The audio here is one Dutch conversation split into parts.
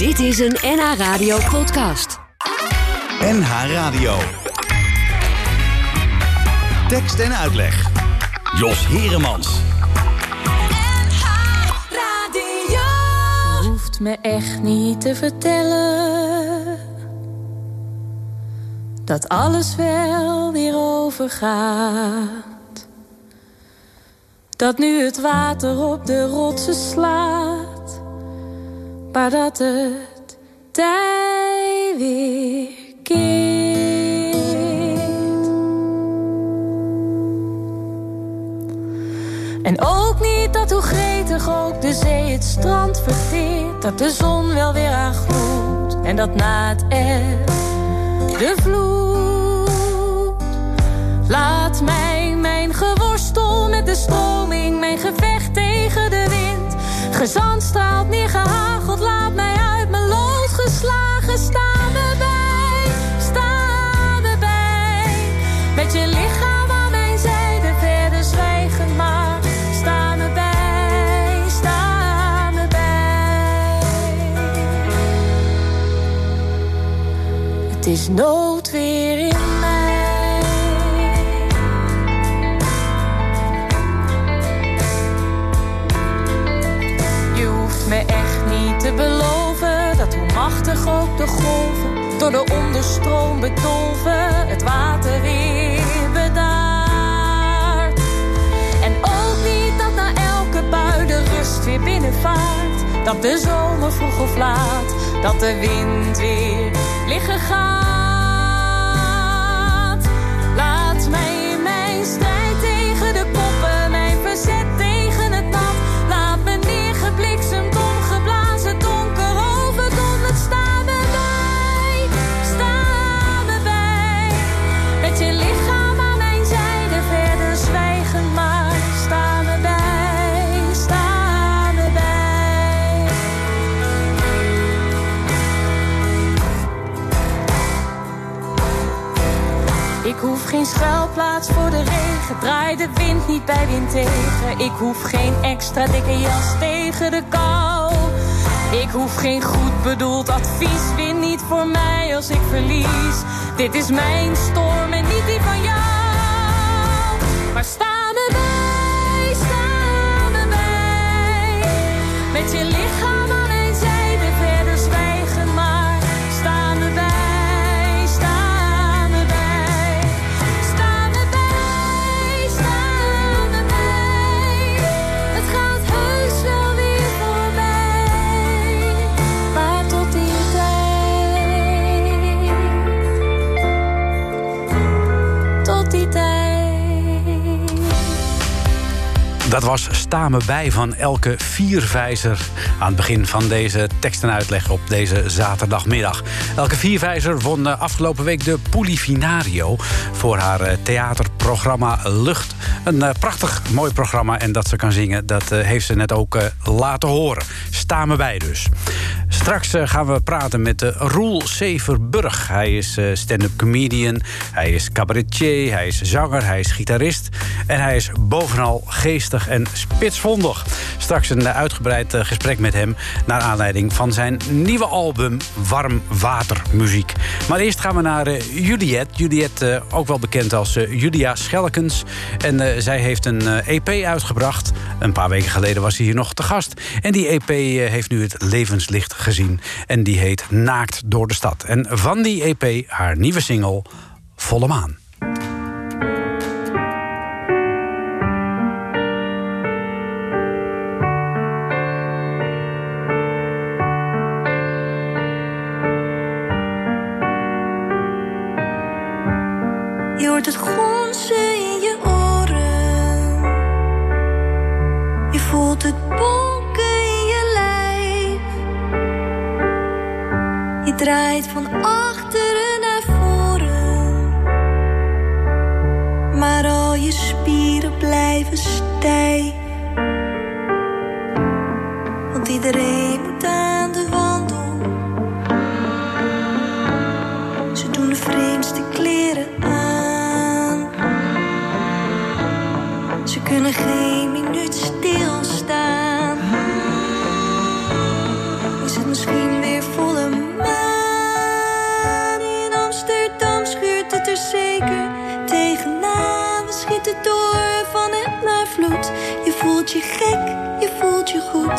Dit is een NH Radio podcast. NH Radio. Tekst en uitleg. Jos Heremans. Je hoeft me echt niet te vertellen dat alles wel weer overgaat. Dat nu het water op de rotsen slaat, maar dat het tij weer keert. En ook niet dat hoe gretig ook de zee het strand verteert. Dat de zon wel weer aan. En dat na het eb de vloed. Laat mij mijn geworstel met de stroming. Mijn gevecht tegen de wind. Gezand straalt neergehageld. Laat mij uit mijn lood geslagen. Sta me bij, sta me bij. Met je lichaam aan mijn zijde verder zwijgen maar. Sta me bij, sta me bij. Het is noodweer te beloven dat hoe machtig ook de golven door de onderstroom bedolven het water weer bedaart. En ook niet dat na elke bui de rust weer binnenvaart. Dat de zomer vroeg of laat, dat de wind weer liggen gaat. Ik hoef geen schuilplaats voor de regen, draai de wind niet bij wind tegen. Ik hoef geen extra dikke jas tegen de kou. Ik hoef geen goed bedoeld advies, win niet voor mij als ik verlies. Dit is mijn storm en niet die van jou. Maar sta me bij, sta bij. Met je lichaam Dat was Sta me bij van Elke Vierwijzer aan het begin van deze tekst en uitleg op deze zaterdagmiddag. Elke Vierwijzer won eh, afgelopen week de Polifinario voor haar eh, theaterprogramma Lucht. Een eh, prachtig mooi programma en dat ze kan zingen, dat heeft ze net ook laten horen. Sta me bij dus. Straks eh, gaan we praten met eh, Roel Severburg. Hij is eh, stand-up comedian, hij is cabaretier, hij is zanger, hij is gitarist... en hij is bovenal geestig en spitsvondig. Straks een uitgebreid gesprek met hem... naar aanleiding van zijn nieuwe album Warm Water Muziek. Maar eerst gaan we naar eh, Juliet. Juliet, eh, ook wel bekend als Julia Schelkens. En zij heeft een EP uitgebracht. Een paar weken geleden was ze hier nog te gast. En die EP heeft nu het levenslicht gezien. En die heet Naakt door de stad. En van die EP haar nieuwe single Volle Maan. Draait van achteren naar voren. Maar al je spieren blijven stijf. Want iedereen moet aan je gek, je voelt je goed.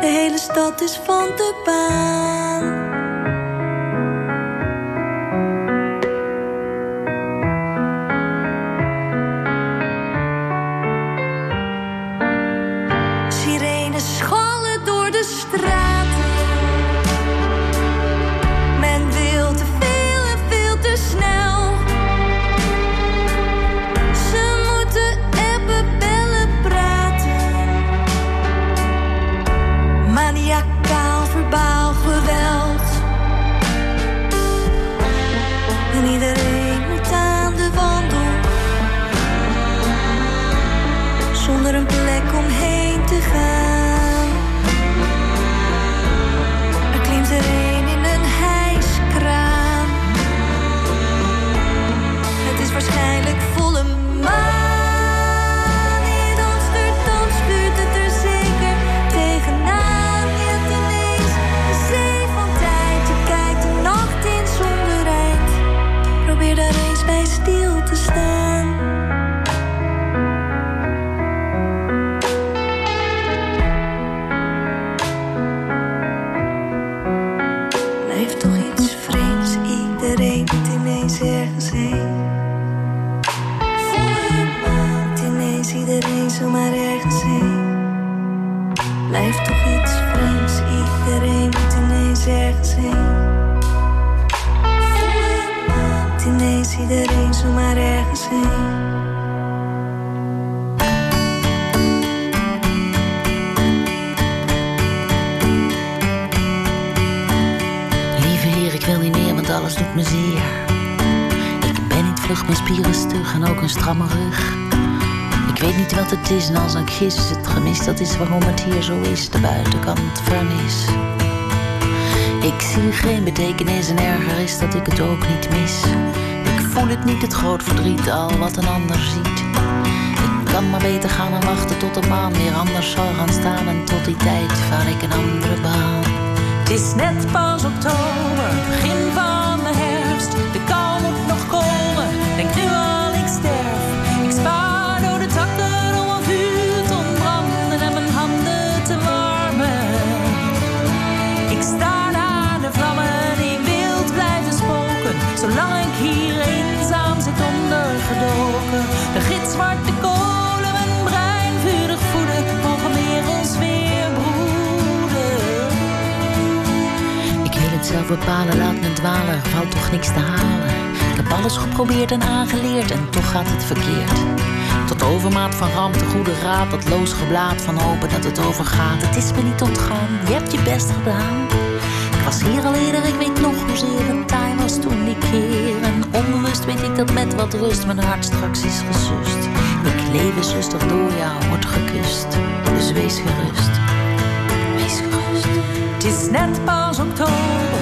De hele stad is van de baan. Doet me. Ik ben niet vlug, mijn spieren stug en ook een stramme rug. Ik weet niet wat het is en als ik gis is het gemis. Dat is waarom het hier zo is, de buitenkant vernis. Ik zie geen betekenis en erger is dat ik het ook niet mis. Ik voel het niet, het groot verdriet, al wat een ander ziet. Ik kan maar beter gaan en wachten tot de maan weer anders zal gaan staan. En tot die tijd vaar ik een andere baan. Het is net pas oktober, begin van de herfst. Ik bepalen, laat me dwalen, valt toch niks te halen. Ik heb alles geprobeerd en aangeleerd en toch gaat het verkeerd. Tot overmaat van ramp, de goede raad, dat loos geblaad van hopen dat het overgaat. Het is me niet ontgaan, je hebt je best gedaan. Ik was hier al eerder, ik weet nog hoezeer het taai was toen die keer. En onbewust weet ik dat met wat rust mijn hart straks is gesust. Ik leef eens rustig door jou, word gekust. Dus wees gerust, wees gerust. Het is net pas oktober,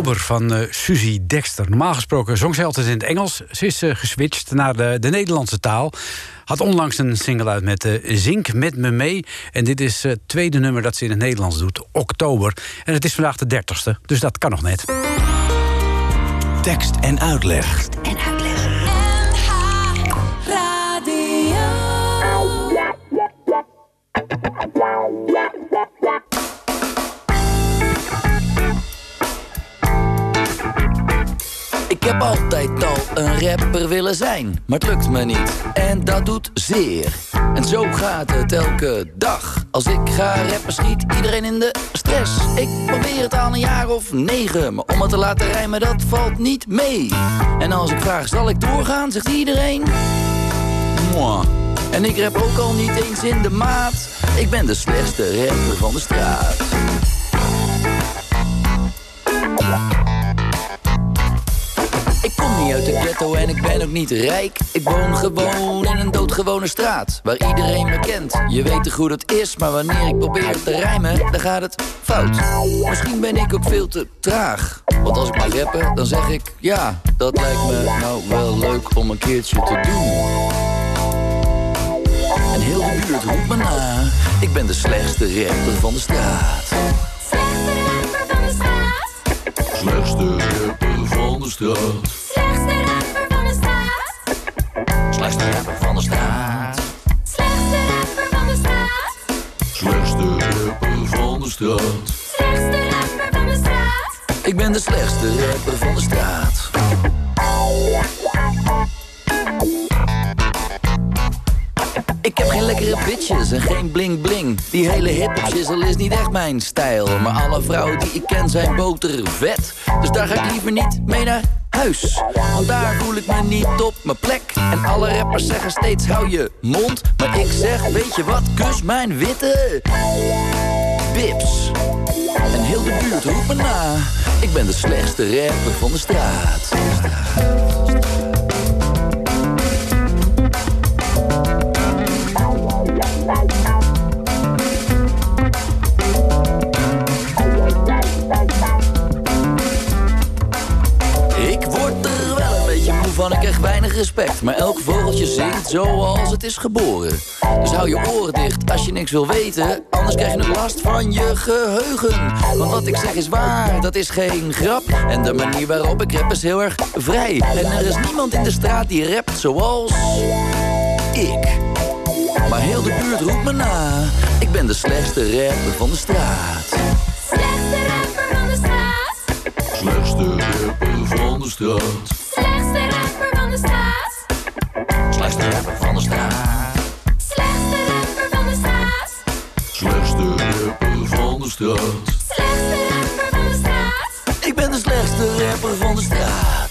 Oktober van eh Suzy Dexter. Normaal gesproken zong zij altijd in het Engels. Ze is eh, geswitcht naar de, de Nederlandse taal. Had onlangs een single uit met eh, Zink met me mee. En dit is eh, het tweede nummer dat ze in het Nederlands doet, Oktober. En het is vandaag de dertigste, dus dat kan nog net. Tekst en uitleg. Ik heb altijd al een rapper willen zijn, maar het lukt me niet. En dat doet zeer. En zo gaat het elke dag. Als ik ga rappen schiet iedereen in de stress. Ik probeer het al een jaar of negen, maar om het te laten rijmen dat valt niet mee. En als ik vraag zal ik doorgaan, zegt iedereen... Moi. En ik rap ook al niet eens in de maat. Ik ben de slechtste rapper van de straat. Niet uit de ghetto en ik ben ook niet rijk. Ik woon gewoon in een doodgewone straat. Waar iedereen me kent. Je weet te goed het is, maar wanneer ik probeer te rijmen, dan gaat het fout. Misschien ben ik ook veel te traag. Want als ik maar rappen, dan zeg ik ja, dat lijkt me nou wel leuk om een keertje te doen. En heel de buurt roept me na. Ik ben de slechtste rapper van de straat. Slechtste rapper van de straat. Slechtste rapper van de straat. Slechtste rapper van de straat. Slechtste rapper van de straat. Slechtste rapper van de straat. Slechtste rapper van de straat. Ik ben de slechtste rapper van de straat. Ik heb geen lekkere bitches en geen bling bling. Die hele hip-hop shizzle is niet echt mijn stijl. Maar alle vrouwen die ik ken zijn botervet. Dus daar ga ik liever niet mee naar huis. Want daar voel ik me niet op mijn plek. En alle rappers zeggen steeds hou je mond. Maar ik zeg, weet je wat, kus mijn witte bips. En heel de buurt roept me na. Ik ben de slechtste rapper van de straat. Respect. Maar elk vogeltje zingt zoals het is geboren. Dus hou je oren dicht als je niks wil weten. Anders krijg je nog last van je geheugen. Want wat ik zeg is waar, dat is geen grap. En de manier waarop ik rap is heel erg vrij. En er is niemand in de straat die rapt zoals ik. Maar heel de buurt roept me na. Ik ben de slechtste rapper van de straat. Slechtste rapper van de straat. Slechtste rapper van de straat. Slechtste rapper van de straat. Slechtste rapper van de straat. Slechtste rapper van de straat. Slechtste rapper van de straat. Slechtste rapper van de straat. Ik ben de slechtste rapper van de straat.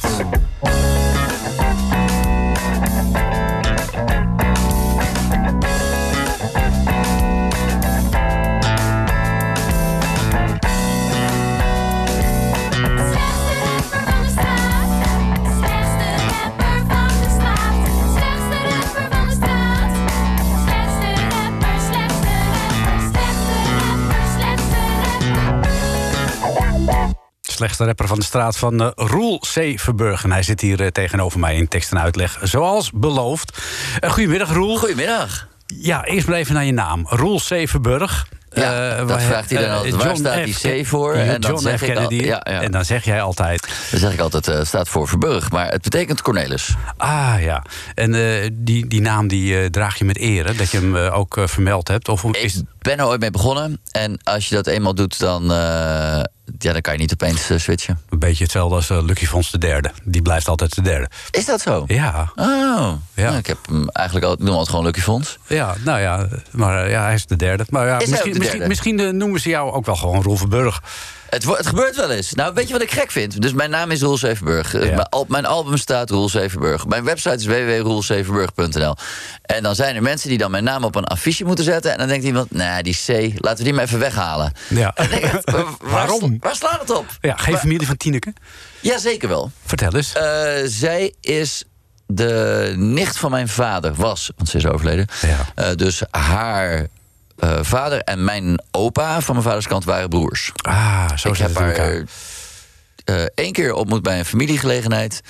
Slechtste rapper van de straat van eh, Roel C. Verburg. En hij zit hier eh, tegenover mij in tekst en uitleg, zoals beloofd. Eh, goedemiddag, Roel. Goedemiddag. Ja, eerst maar even naar je naam. Roel C. Verburg. Ja, dat waar- vraagt hij dan altijd. Waar John staat die. C voor? En dan zeg F. ik al- Kennedy. ja, ja. En dan zeg jij altijd... Dan zeg ik altijd, het staat voor Verburg, maar het betekent Cornelis. Ah ja, en die, die naam die, draag je met ere, dat je hem ook vermeld hebt? Of is, Ik ben er ooit mee begonnen en als je dat eenmaal doet, dan, ja, dan kan je niet opeens eh, switchen. een beetje hetzelfde als eh, Lucky Fons de derde. Die blijft altijd de derde. Is dat zo? Ja, Oh, Ja. Nou, ik heb hem eigenlijk al, ik noem altijd gewoon Lucky Fonds. ja nou ja, maar eh, ja, hij is de derde. Maar ja, Is misschien, de misschien, derde? misschien noemen ze jou ook wel gewoon Roel Verburg. Het, het gebeurt wel eens. Nou, weet je wat ik gek vind? Dus mijn naam is Roel Zevenburg. Eh, Ja. Mijn, al- mijn album staat Roel Zevenburg. Mijn website is www.roelzevenburg.nl. En dan zijn er mensen die dan mijn naam op een affiche moeten zetten. En dan denkt iemand, nee, die C, laten we die maar even weghalen. Ja. Denk waar, Waarom? Waar slaat het op? Ja, geen familie van Tineke? Ja, zeker wel. Vertel eens. Eh, zij is de nicht van mijn vader, was, want ze is overleden. Ja. Eh, dus haar eh, vader en mijn opa van mijn vaders kant waren broers. ah, zo ik heb haar elkaar. eh, één keer ontmoet bij een familiegelegenheid.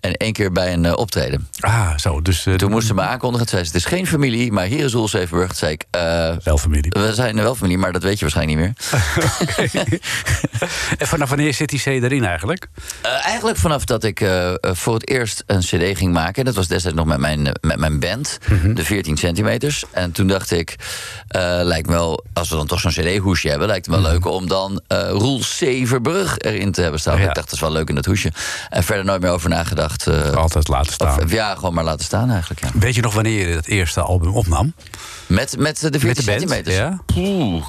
En één keer bij een eh, optreden. Ah, zo. Dus, uh, Toen moesten ze me aankondigen. Toen zei ze, het is geen familie, maar hier is Zevenburg. Toen zei ik, uh, wel familie. We zijn wel familie, maar dat weet je waarschijnlijk niet meer. en vanaf wanneer zit die C erin eigenlijk? Uh, eigenlijk vanaf dat ik voor het eerst een cd ging maken. Dat was destijds nog met mijn, met mijn band, mm -hmm. de 14 centimeters. En toen dacht ik, lijkt me wel, als we dan toch zo'n cd-hoesje hebben... lijkt het wel mm -hmm. leuk om dan Roel Zevenburg erin te hebben staan. Ja. Ik dacht, dat is wel leuk in dat hoesje. En verder nooit meer over nagedacht. Uh, Altijd laten staan. Of, ja, gewoon maar laten staan eigenlijk. Ja. Weet je nog wanneer je het eerste album opnam? Met, met de 14 met de band, centimeters? Ja? Oeh.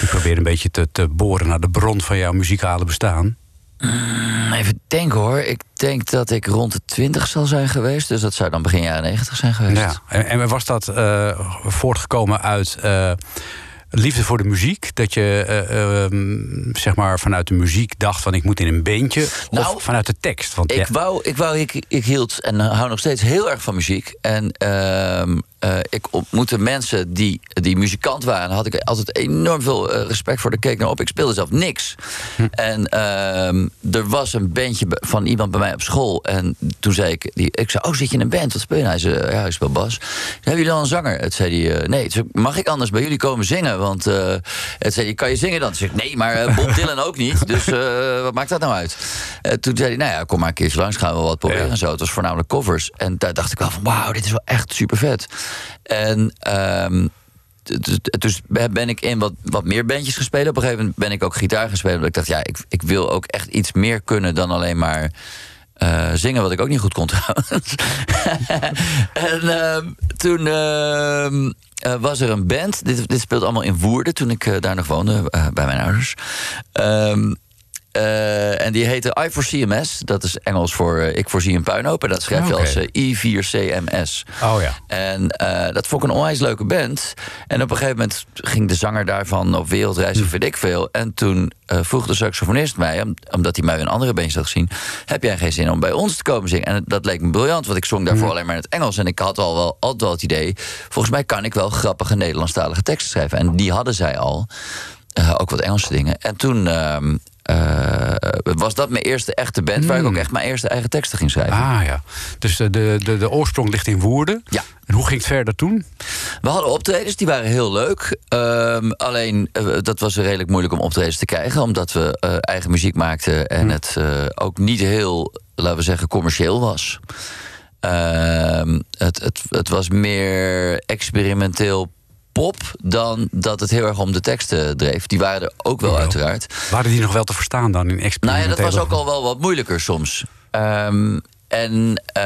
Ik probeer een beetje te, te boren naar de bron van jouw muzikale bestaan. Mm, even denken hoor. Ik denk dat ik rond de 20 zal zijn geweest. Dus dat zou dan begin jaren 90 zijn geweest. Ja. En, en was dat uh, voortgekomen uit... Liefde voor de muziek? Dat je uh, uh, zeg maar vanuit de muziek dacht van ik moet in een beentje? Nou, of vanuit de tekst? Want, ik, ja. wou, ik, wou, ik, ik hield en hou nog steeds heel erg van muziek. En uh, ik ontmoette mensen die, die muzikant waren. Daar had ik altijd enorm veel eh, respect voor. Daar keek naar op. Ik speelde zelf niks. Hm. En ehm, er was een bandje van iemand bij mij op school. En toen zei ik, die, ik zei, oh zit je in een band? Wat speel je? Hij zei, ja, ik speel bas. Hebben jullie dan een zanger? Het zei hij, nee. Zei, mag ik anders bij jullie komen zingen? Want het zei hij, kan je zingen dan? Toen zei ik, nee, maar Bob Dylan ook niet. Dus wat maakt dat nou uit? toen zei hij, nou ja, kom maar een keertje langs. Gaan we wat proberen ja. en zo. Het was voornamelijk covers. En daar dacht ik wel van, wauw, dit is wel echt super vet. En um, dus ben ik in wat, wat meer bandjes gespeeld. Op een gegeven moment ben ik ook gitaar gespeeld. Omdat ik dacht, ja, ik, ik wil ook echt iets meer kunnen dan alleen maar uh, zingen, wat ik ook niet goed kon trouwens. en uh, toen uh, was er een band. Dit, dit speelt allemaal in Woerden, toen ik daar nog woonde, bij mijn ouders. Ehm, Uh, en die heette I for CMS. Dat is Engels voor uh, ik voorzie een puinhoop. En dat schrijf je Okay. als uh, I4CMS. Oh ja. En dat vond ik een onwijs leuke band. En op een gegeven moment ging de zanger daarvan op wereldreis of weet ik veel. En toen vroeg de saxofonist mij, om, omdat hij mij een andere bandje had gezien... heb jij geen zin om bij ons te komen zingen? En dat leek me briljant, want ik zong daarvoor alleen maar in het Engels. En ik had al wel, altijd wel het idee... volgens mij kan ik wel grappige Nederlandstalige teksten schrijven. En die hadden zij al. Ook wat Engelse dingen. En toen... ehm, uh, was dat mijn eerste echte band... waar ik ook echt mijn eerste eigen teksten ging schrijven. Ah ja, dus de, de, de oorsprong ligt in Woerden. Ja. En hoe ging het verder toen? We hadden optredens, die waren heel leuk. Um, alleen, dat was redelijk moeilijk om optredens te krijgen... omdat we eigen muziek maakten... en hm. het ook niet heel, laten we zeggen, commercieel was. Uh, het, het, het was meer experimenteel pop dan dat het heel erg om de teksten dreef. Die waren er ook wel, uiteraard. Waren die nog wel te verstaan dan in Nou ja, experimentele... dat was ook al wel wat moeilijker soms. Um, en, uh,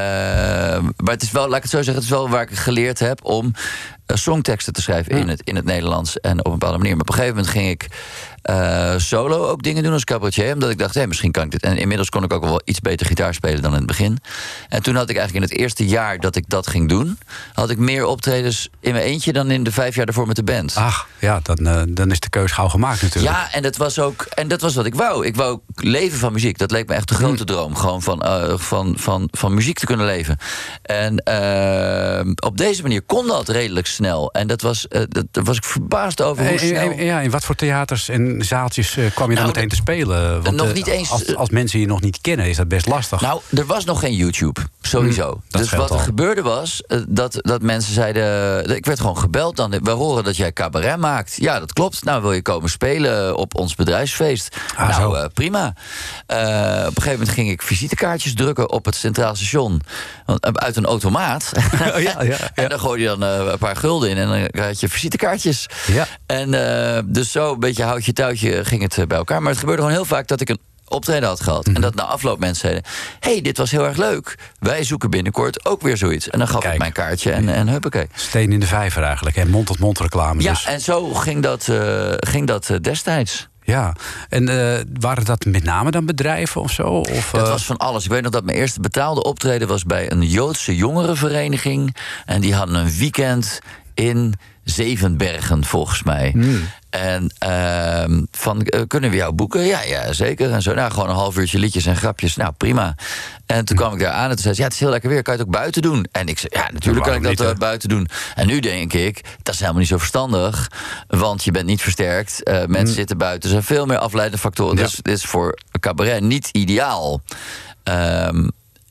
maar het is wel, laat ik het zo zeggen, het is wel waar ik geleerd heb om uh, songteksten te schrijven in, het, in het Nederlands en op een bepaalde manier. Maar op een gegeven moment ging ik uh, solo ook dingen doen als cabaretier, omdat ik dacht, hé, misschien kan ik dit. En inmiddels kon ik ook wel iets beter gitaar spelen dan in het begin. En toen had ik eigenlijk in het eerste jaar dat ik dat ging doen, had ik meer optredens in mijn eentje dan in de vijf jaar daarvoor met de band. Ach, ja, dan, uh, dan is de keus gauw gemaakt natuurlijk. Ja, en dat was ook, en dat was wat ik wou. Ik wou leven van muziek. Dat leek me echt de grote droom, gewoon van, uh, van, van, van muziek te kunnen leven. En op deze manier kon dat redelijk snel. En dat was, dat, daar was ik verbaasd over hoe snel. ja, in wat voor theaters en zaaltjes eh, kwam je dan Nou, meteen te spelen? Want, nog eh, niet eens- Als, als mensen je nog niet kennen, is dat best lastig. Nou, er was nog geen YouTube, sowieso. Hm, dus wat er al. gebeurde was eh, dat, dat mensen zeiden... Ik werd gewoon gebeld dan. We horen dat jij cabaret maakt. Ja, dat klopt. Nou, wil je komen spelen op ons bedrijfsfeest? Ah, zo. nou, eh, prima. Eh, op een gegeven moment ging ik visitekaartjes drukken op het Centraal Station. Eh, Uit een automaat. ja, ja, ja. En dan gooi je dan eh, een paar gulden in en dan had je visitekaartjes. Ja. En eh, dus zo een beetje houtje ging het eh, bij elkaar. Maar het gebeurde gewoon heel vaak dat ik een optreden had gehad. Mhm. En dat na afloop mensen zeiden... hey, dit was heel erg leuk. Wij zoeken binnenkort ook weer zoiets. En dan gaf Kijk. ik mijn kaartje en, en huppakee. Steen in de vijver eigenlijk, en mond-tot-mond reclame. Ja, dus. en zo ging dat, eh, ging dat eh, destijds. ja. En waren dat met name dan bedrijven of zo? Of, Dat was van alles. Ik weet nog dat mijn eerste betaalde optreden was bij een Joodse jongerenvereniging. En die hadden een weekend in Zevenbergen, volgens mij. En ehm, van, eh, kunnen we jou boeken? Ja, ja, zeker. En zo, nou, gewoon een half uurtje liedjes en grapjes. Nou, prima. En toen kwam ik daar aan en toen zei ze... ja, het is heel lekker weer, kan je het ook buiten doen? En ik zei, ja, natuurlijk kan ik dat niet, eh, buiten doen. En nu denk ik, dat is helemaal niet zo verstandig. Want je bent niet versterkt. Eh, mensen zitten buiten. Er zijn veel meer afleidende factoren. Ja. Dus dit is voor cabaret niet ideaal. Ehm,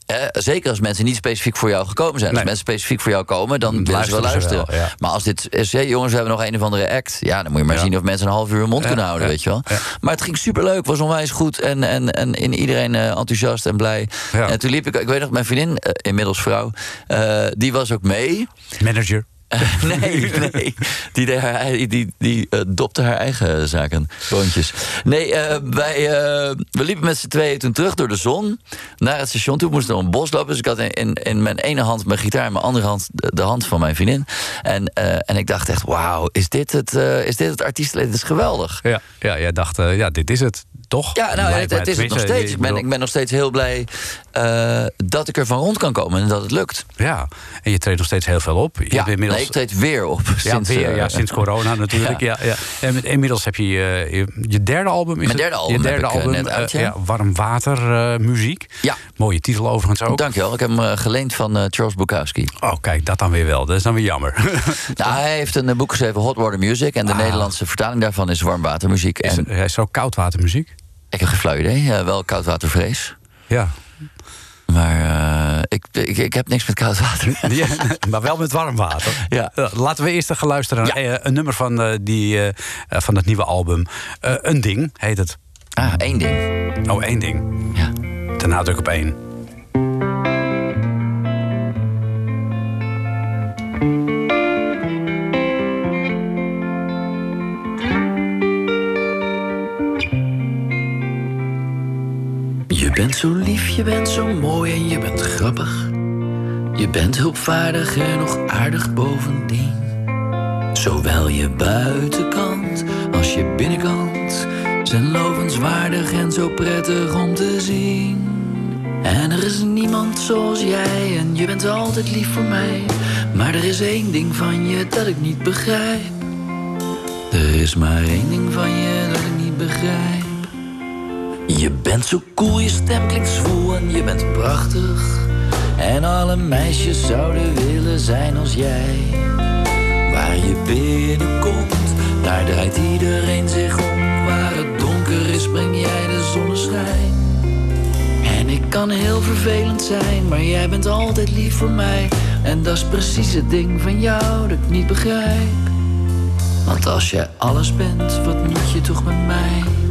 eh, zeker als mensen niet specifiek voor jou gekomen zijn. Nee. Als mensen specifiek voor jou komen, dan willen ze wel luisteren wel, ja. Maar als dit is, hé, jongens, we hebben nog een of andere act. Ja, dan moet je maar Ja. zien of mensen een half uur hun mond Ja, kunnen houden, weet je wel. Maar het ging superleuk, was onwijs goed. En, en, en in iedereen eh, enthousiast en blij. En toen liep ik, ik weet nog, mijn vriendin, eh, inmiddels vrouw, eh, die was ook mee. Manager. nee, nee. Die, haar, die, die eh, dopte haar eigen zaken, boontjes. Nee, eh, wij, eh, we liepen met z'n tweeën toen terug door de zon naar het station. Toen moest ik door een bos lopen. Dus ik had in, in, in mijn ene hand mijn gitaar... en mijn andere hand de, hand van mijn vriendin. En, en ik dacht echt, wauw, is dit het, is dit het artiestenleven? Dat is geweldig. Ja, ja jij dacht, ja, dit is het, toch? Ja, nou, het, is het nog steeds. Ik ben, ik ben nog steeds heel blij eh, dat ik er van rond kan komen en dat het lukt. Ja, en je treedt nog steeds heel veel op. Je Ja, hebt inmiddels... nee, ik treed weer op. Ja, sinds, weer, eh, ja, sinds corona natuurlijk. Ja. Ja, En met- inmiddels heb je je, je, je derde album. Is Mijn derde album Je derde eh, album, net uit, eh, ja. Warm water eh, muziek. Ja. Mooie titel overigens ook. Dankjewel, ik heb hem eh, geleend van eh, Charles Bukowski. Oh, kijk, dat dan weer wel. Dat is dan weer jammer. Nou, hij heeft een eh, boek geschreven, Hot Water Music. En de Ah. Nederlandse vertaling daarvan is warmwatermuziek. Is, En hij is zo koudwatermuziek. Ik heb geen flauw idee, wel koudwatervrees. Ja. Maar eh, ik, ik, ik heb niks met koud water. Ja, maar wel met warm water. Ja. Laten we eerst gaan luisteren naar Ja. eh, een nummer van, eh, die, van het nieuwe album. Een ding heet het. Ah, één ding. Oh, één ding. Ja. De nadruk op één. Je bent zo lief, je bent zo mooi en je bent grappig. Je bent hulpvaardig en nog aardig bovendien. Zowel je buitenkant als je binnenkant zijn lovenswaardig en zo prettig om te zien. En er is niemand zoals jij en je bent altijd lief voor mij. Maar er is één ding van je dat ik niet begrijp. Er is maar één ding van je dat ik niet begrijp. Je bent zo cool, je stem klinkt zwoel en je bent prachtig. En alle meisjes zouden willen zijn als jij. Waar je binnenkomt, daar draait iedereen zich om. Waar het donker is, breng jij de zonneschijn. En ik kan heel vervelend zijn, maar jij bent altijd lief voor mij. En dat is precies het ding van jou dat ik niet begrijp. Want als jij alles bent, wat moet je toch met mij?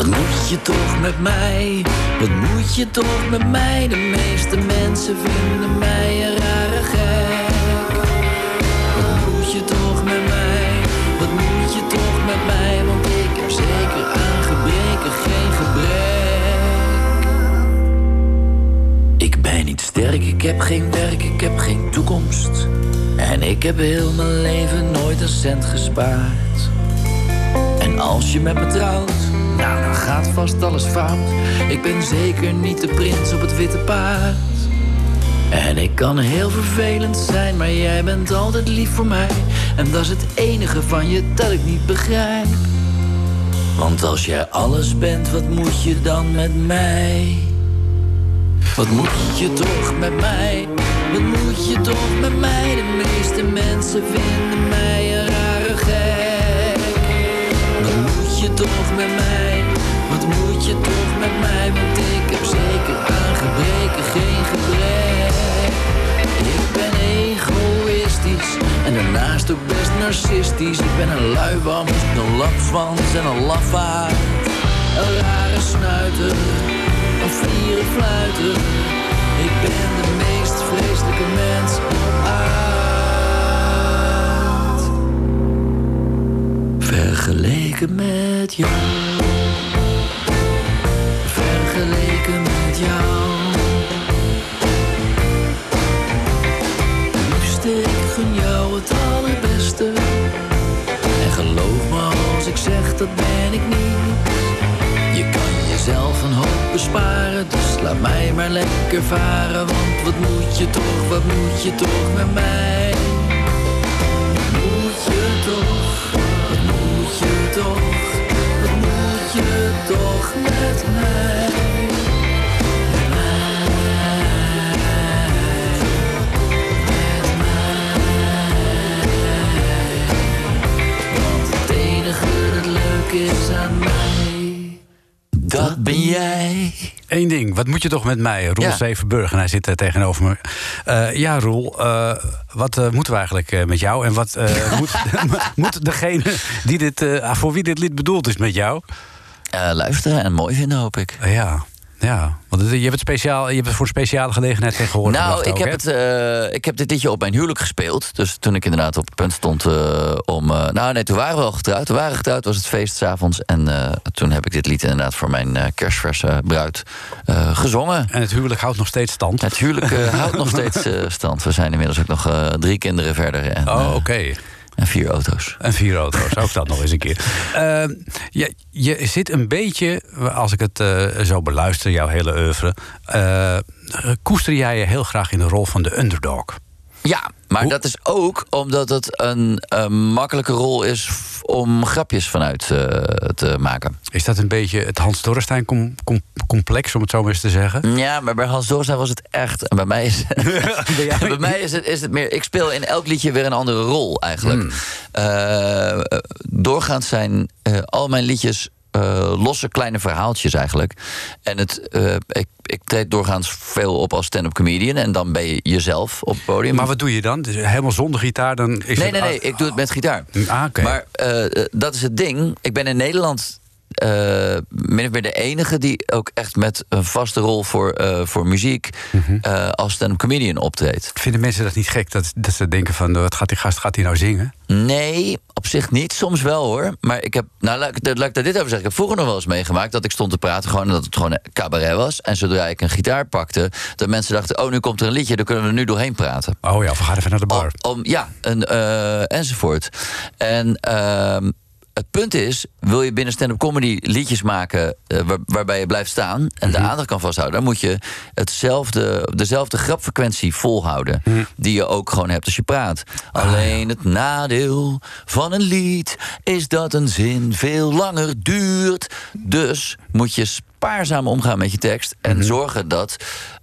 Wat moet je toch met mij? Wat moet je toch met mij? De meeste mensen vinden mij een rare gek. Wat moet je toch met mij? Wat moet je toch met mij? Want ik heb zeker aan gebreken geen gebrek. Ik ben niet sterk, ik heb geen werk, ik heb geen toekomst. En ik heb heel mijn leven nooit een cent gespaard. En als je met me trouwt, nou dan gaat vast alles fout. Ik ben zeker niet de prins op het witte paard. En ik kan heel vervelend zijn, maar jij bent altijd lief voor mij. En dat is het enige van je dat ik niet begrijp. Want als jij alles bent, wat moet je dan met mij? Wat moet je toch met mij? Wat moet je toch met mij? De meeste mensen vinden mij een rare gek. Wat moet je toch met mij? Wat moet je toch met mij? Want ik heb zeker aan gebreken geen gebrek. Ik ben egoïstisch en daarnaast ook best narcistisch. Ik ben een luiwams, een lapswans en een lafaard. Een rare snuiter, een vieren fluiter. Ik ben de meest vreselijke mens op aard. Vergeleken met jou. Vergeleken met jou. Liefste, ik gun jou het allerbeste. En geloof me als ik zeg, dat ben ik niet. Je kan jezelf een hoop besparen, dus laat mij maar lekker varen. Want wat moet je toch, wat moet je toch met mij? moet je toch, wat moet je toch, wat moet je toch met mij? Leuk is aan mij, dat ben jij. Eén ding, wat moet je toch met mij? Roel Ja. Zevenburg, en hij zit eh, tegenover me. Eh, ja, Roel, eh, wat moeten we eigenlijk met jou? En wat moet, moet degene die dit, voor wie dit lied bedoeld is met jou? Luisteren en mooi vinden, hoop ik. Ja, ja. Want je hebt, het speciaal, je hebt het voor speciale gelegenheid tegenwoordig Nou, ik ook, heb, het, eh, ik heb dit liedje op mijn huwelijk gespeeld. Dus toen ik inderdaad op het punt stond eh, om... eh, nou, nee, toen waren we al getrouwd. We waren getrouwd, was het feest s'avonds. En toen heb ik dit lied inderdaad voor mijn kerstverse bruid gezongen. En het huwelijk houdt nog steeds stand. Het huwelijk houdt nog steeds stand. We zijn inmiddels ook nog drie kinderen verder. En, Oh, oké. En vier auto's. En vier auto's, ook dat nog eens een keer. Eh, je, je zit een beetje, als ik het eh, zo beluister, jouw hele oeuvre... eh, koester jij je heel graag in de rol van de underdog. Ja, maar Hoe- dat is ook omdat het een makkelijke rol is om grapjes vanuit eh, te maken. Is dat een beetje het Hans Dorrestein com- com- complex, om het zo maar eens te zeggen? Ja, maar bij Hans Dorstein was het echt. En bij mij is, bij mij is, het, is het meer. Ik speel in elk liedje weer een andere rol eigenlijk. Hmm. Eh, eh, doorgaans zijn al mijn liedjes. Eh, losse kleine verhaaltjes eigenlijk. En het, eh, ik, ik treed doorgaans veel op als stand-up comedian. En dan ben je jezelf op het podium. Maar wat doe je dan? Dus helemaal zonder gitaar? Dan is nee, nee, nee. Ik doe het met gitaar. Ah. Maar eh, dat is het ding. Ik ben in Nederland eh, min of meer de enige die ook echt met een vaste rol voor, eh, voor muziek Mhm. eh, als stand-up comedian optreedt. Vinden mensen dat niet gek? Dat, dat ze denken van, wat gaat die gast gaat hij nou zingen? Nee, op zich niet. Soms wel hoor. Maar ik heb, nou laat, ik- laat ik daar dit over zeggen. Ik heb vroeger nog wel eens meegemaakt dat ik stond te praten gewoon en dat het gewoon een cabaret was. En zodra ik een gitaar pakte, dat mensen dachten: oh, nu komt er een liedje, daar kunnen we er nu doorheen praten. Oh ja, we gaan even naar de bar. Om, om- ja, een, enzovoort. En ehm, het punt is, wil je binnen stand-up comedy liedjes maken eh, waar- waarbij je blijft staan en de aandacht kan vasthouden, dan moet je hetzelfde, dezelfde grapfrequentie volhouden. Die je ook gewoon hebt als je praat. Alleen het nadeel van een lied is dat een zin veel langer duurt. Dus moet je spaarzaam omgaan met je tekst en zorgen dat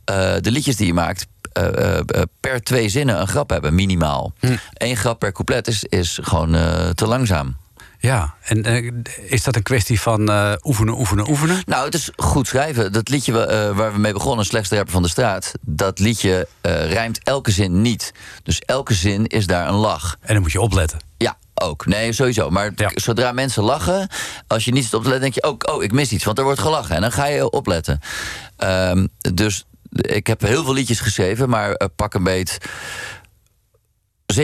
eh, de liedjes die je maakt eh, per twee zinnen een grap hebben, minimaal. Eén grap per couplet is, is gewoon te langzaam. Ja, en eh, is dat een kwestie van eh, oefenen, oefenen, oefenen? Nou, het is goed schrijven. Dat liedje eh, waar we mee begonnen, Slechtste rapper van de straat... dat liedje rijmt elke zin niet. Dus elke zin is daar een lach. En dan moet je opletten. Ja, ook. Nee, sowieso. Maar Ja. zodra mensen lachen, als je niet zit op te letten, denk je ook, oh, ik mis iets, want er wordt gelachen. En dan ga je opletten. Ehm, dus ik heb heel veel liedjes geschreven, maar pak een beet. 17%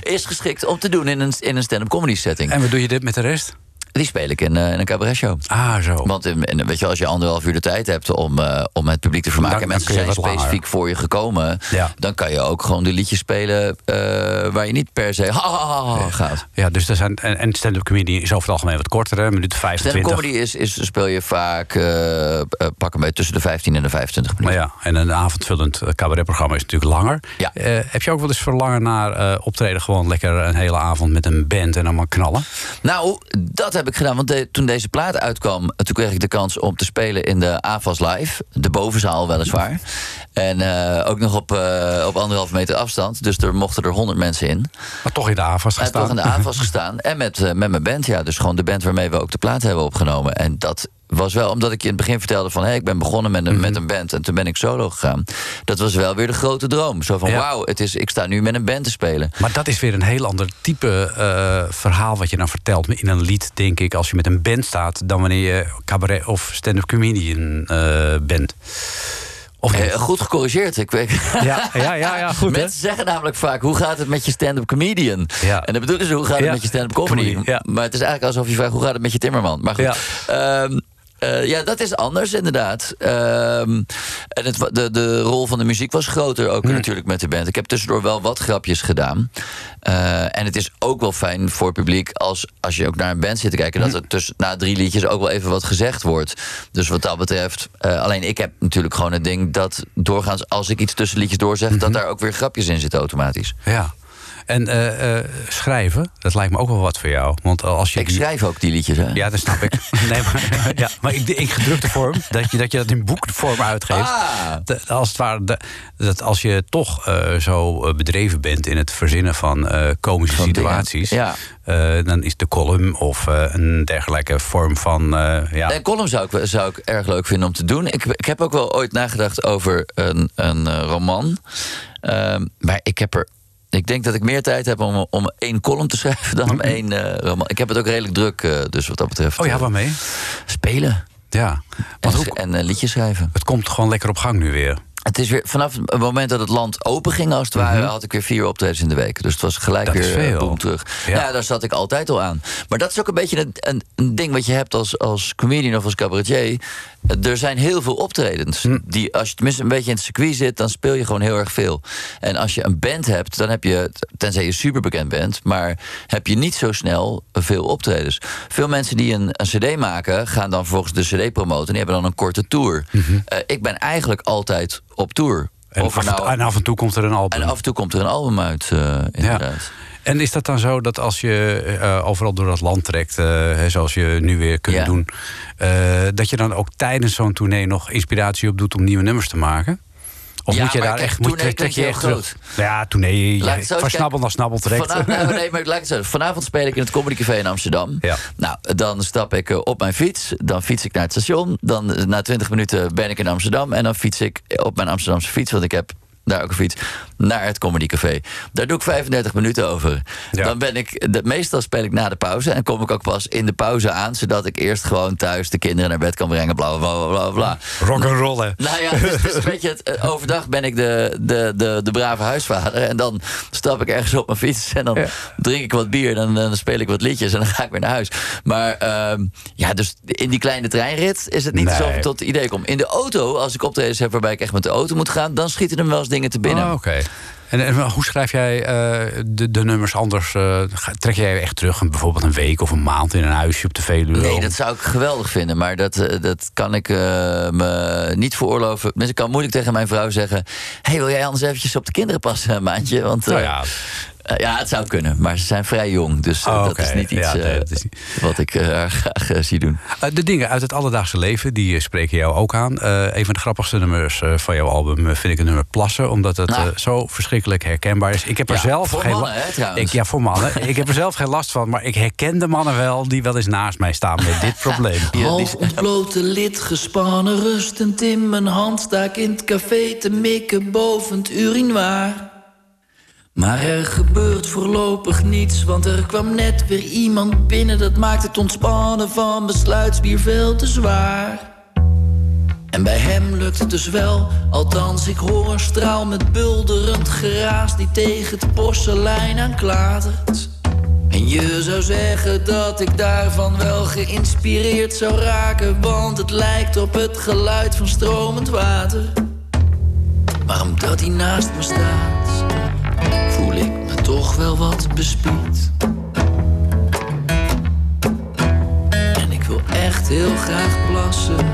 is geschikt om te doen in een, in een stand-up comedy setting. En wat doe je dit met de rest? Die speel ik in, eh, in een cabaretshow. Ah, zo. Want in, in- weet je, als je anderhalf uur de tijd hebt om, eh, om het publiek te vermaken... Dan- en mensen zijn langer. specifiek voor je gekomen... Ja. dan kan je ook gewoon de liedjes spelen eh, waar je niet per se ha, ha, ha, ha gaat. Ja, dus er zijn, en, en stand-up comedy is over het algemeen wat korter, hè? minuut Stand-up 25. comedy is, is, speel je vaak eh, eh, pak een beetje tussen de 15 en de 25 Maar minuten. ja, en een avondvullend eh, cabaretprogramma is natuurlijk langer. Ja. Eh, heb je ook wel eens verlangen naar eh, optreden gewoon lekker een hele avond met een band en allemaal knallen? Nou, dat heb ik gedaan. Want de- toen deze plaat uitkwam, toen kreeg ik de kans om te spelen in de AFAS Live. De bovenzaal weliswaar. En eh, ook nog op, eh, op anderhalve meter afstand. Dus er mochten er 100 mensen in. Maar toch in de Hij heeft toch gestaan. in de AFAS gestaan. En met, eh, met mijn band, ja. Dus gewoon de band waarmee we ook de plaat hebben opgenomen. En dat was wel, omdat ik je in het begin vertelde van... hé, ik ben begonnen met een, Mhm. met een band en toen ben ik solo gegaan. Dat was wel weer de grote droom. Zo van, Ja. wauw, het is, ik sta nu met een band te spelen. Maar dat is weer een heel ander type verhaal wat je dan vertelt in een lied, denk ik, als je met een band staat, dan wanneer je cabaret of stand-up comedian eh, bent. Of niet? Eh, goed gecorrigeerd. Ik weet, ja, ja, ja, ja, goed hè? Mensen zeggen namelijk vaak, hoe gaat het met je stand-up comedian? Ja. En dan bedoelen ze, hoe gaat het Ja. met je stand-up comedy? Ja. Maar het is eigenlijk alsof je vraagt, hoe gaat het met je timmerman? Maar goed, Ja. Eh, ja, dat is anders inderdaad. Ehm, en het, de, de rol van de muziek was groter ook natuurlijk met de band. Ik heb tussendoor wel wat grapjes gedaan. Eh, en het is ook wel fijn voor het publiek als, als je ook naar een band zit te kijken... dat er tussen, na drie liedjes ook wel even wat gezegd wordt. Dus wat dat betreft... eh, alleen ik heb natuurlijk gewoon het ding dat doorgaans... als ik iets tussen liedjes doorzeg... dat daar ook weer grapjes in zitten automatisch. Ja. En eh, eh, schrijven, dat lijkt me ook wel wat voor jou. Want als je Ik schrijf ook die liedjes, hè? Ja, dat snap ik. Nee, maar, ja, maar ik- in gedrukte vorm, dat je dat, je dat in boekvorm uitgeeft. Ah. De- als het ware, de- dat als je toch eh, zo bedreven bent in het verzinnen van komische Van situaties, eh, dan is de column of een dergelijke vorm van. ja. Een column zou ik, zou ik erg leuk vinden om te doen. Ik, ik heb ook wel ooit nagedacht over een, een roman. Ehm, maar ik heb er. Ik denk dat ik meer tijd heb om, om één column te schrijven dan om één eh, roman. Ik heb het ook redelijk druk, eh, dus wat dat betreft. Oh ja, eh, waarmee? spelen. Ja. En, Want hoe, en liedjes schrijven. het komt gewoon lekker op gang nu weer. Het is weer vanaf het moment dat het land open ging, als het ware, had ik weer vier optredens in de week. Dus het was gelijk Mhm. Dat weer boom terug. Ja. Ja. daar zat ik altijd al aan. Maar dat is ook een beetje een, een, een ding wat je hebt als, als comedian of als cabaretier. Er zijn heel veel optredens. Hm. Die, als je tenminste een beetje in het circuit zit, dan speel je gewoon heel erg veel. En als je een band hebt, dan heb je, tenzij je super bekend bent, maar heb je niet zo snel veel optredens. Veel mensen die een, een CD maken, gaan dan vervolgens de CD promoten en die hebben dan een korte tour. Eh, ik ben eigenlijk altijd op tour. Mhm. En, Of af, en- nou- en af en toe komt er een album. en af en toe komt er een album uit, eh, inderdaad. En is dat dan zo dat als je eh, overal door dat land trekt, eh, zoals je nu weer kunt Ja. doen, eh, dat je dan ook tijdens zo'n tournee nog inspiratie op doet om nieuwe nummers te maken? Of Ja, moet je daar echt moet, trek je echt terug? Ja, tournee, Laat ja, van snabbel naar snabbel trekt. Vanavond, nou, nee, maar laat ik het zo. Vanavond speel ik in het Comedy Café in Amsterdam. Ja. Nou, dan stap ik op mijn fiets. Dan fiets ik naar het station. Dan na 20 minuten ben ik in Amsterdam. En dan fiets ik op mijn Amsterdamse fiets. Want ik heb daar ook een fiets. Naar het Comedy Café. Daar doe ik 35 minuten over. Ja. Dan ben ik. De, meestal speel ik na de pauze. En kom ik ook pas in de pauze aan. Zodat ik eerst gewoon thuis de kinderen naar bed kan brengen. Bla bla bla bla bla. Rock'n'rollen. Nou ja, dus, dus een beetje het, eh, overdag ben ik de, de, de, de brave huisvader. En dan stap ik ergens op mijn fiets. En dan drink ik wat bier. En dan, dan speel ik wat liedjes. En dan ga ik weer naar huis. Maar ehm, ja, dus in die kleine treinrit is het niet Nee. zo ik tot het idee kom. In de auto, als ik optredens heb waarbij ik echt met de auto moet gaan. dan schieten er wel eens dingen te binnen. Oh, Oké. En, en hoe schrijf jij eh, de, de nummers anders? eh, trek jij echt terug, een, bijvoorbeeld een week of een maand in een huisje op de Veluwe? Nee, dat zou ik geweldig vinden. Maar dat, eh, dat kan ik me niet veroorloven. Ik kan moeilijk tegen mijn vrouw zeggen... hey, wil jij anders eventjes op de kinderen passen, een maandje? Want, Nou ja, eh, ja, het zou kunnen. Maar ze zijn vrij jong. Dus eh, Oh, dat oké. is niet iets Ja, nee, eh, dat is niet- wat ik eh, graag zie doen. Eh, de dingen uit het alledaagse leven, die spreken jou ook aan. Eh, een van de grappigste nummers eh, van jouw album vind ik het nummer Plassen. Omdat het Nou. eh, zo verschrikkelijk herkenbaar is. Ik heb er Ja, zelf voor geen mannen, hè, trouwens. Ik, ja, voor mannen. ik heb er zelf geen last van. Maar ik herken de mannen wel die wel eens naast mij staan met dit probleem. Half ontblote lid, gespannen rustend in mijn hand... sta ik in het café te mikken boven het urinoir. Maar er gebeurt voorlopig niets, want er kwam net weer iemand binnen... dat maakt het ontspannen van besluitsbier veel te zwaar. En bij hem lukt het dus wel, althans ik hoor een straal met bulderend geraas... die tegen het porselein aanklatert. En je zou zeggen dat ik daarvan wel geïnspireerd zou raken, want het lijkt op het geluid van stromend water. Maar omdat hij naast me staat, voel ik me toch wel wat bespied. En ik wil echt heel graag plassen,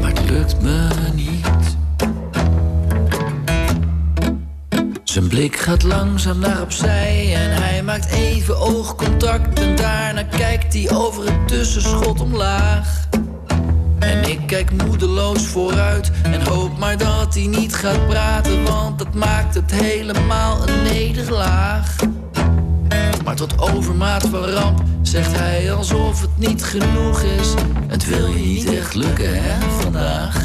maar het lukt me niet. Zijn blik gaat langzaam naar opzij en hij maakt even oogcontact. En daarna kijkt hij over het tussenschot omlaag. En ik kijk moedeloos vooruit en hoop maar dat hij niet gaat praten, want dat maakt het helemaal een nederlaag. Maar tot overmaat van ramp zegt hij alsof het niet genoeg is. Het wil je niet echt lukken, hè, vandaag.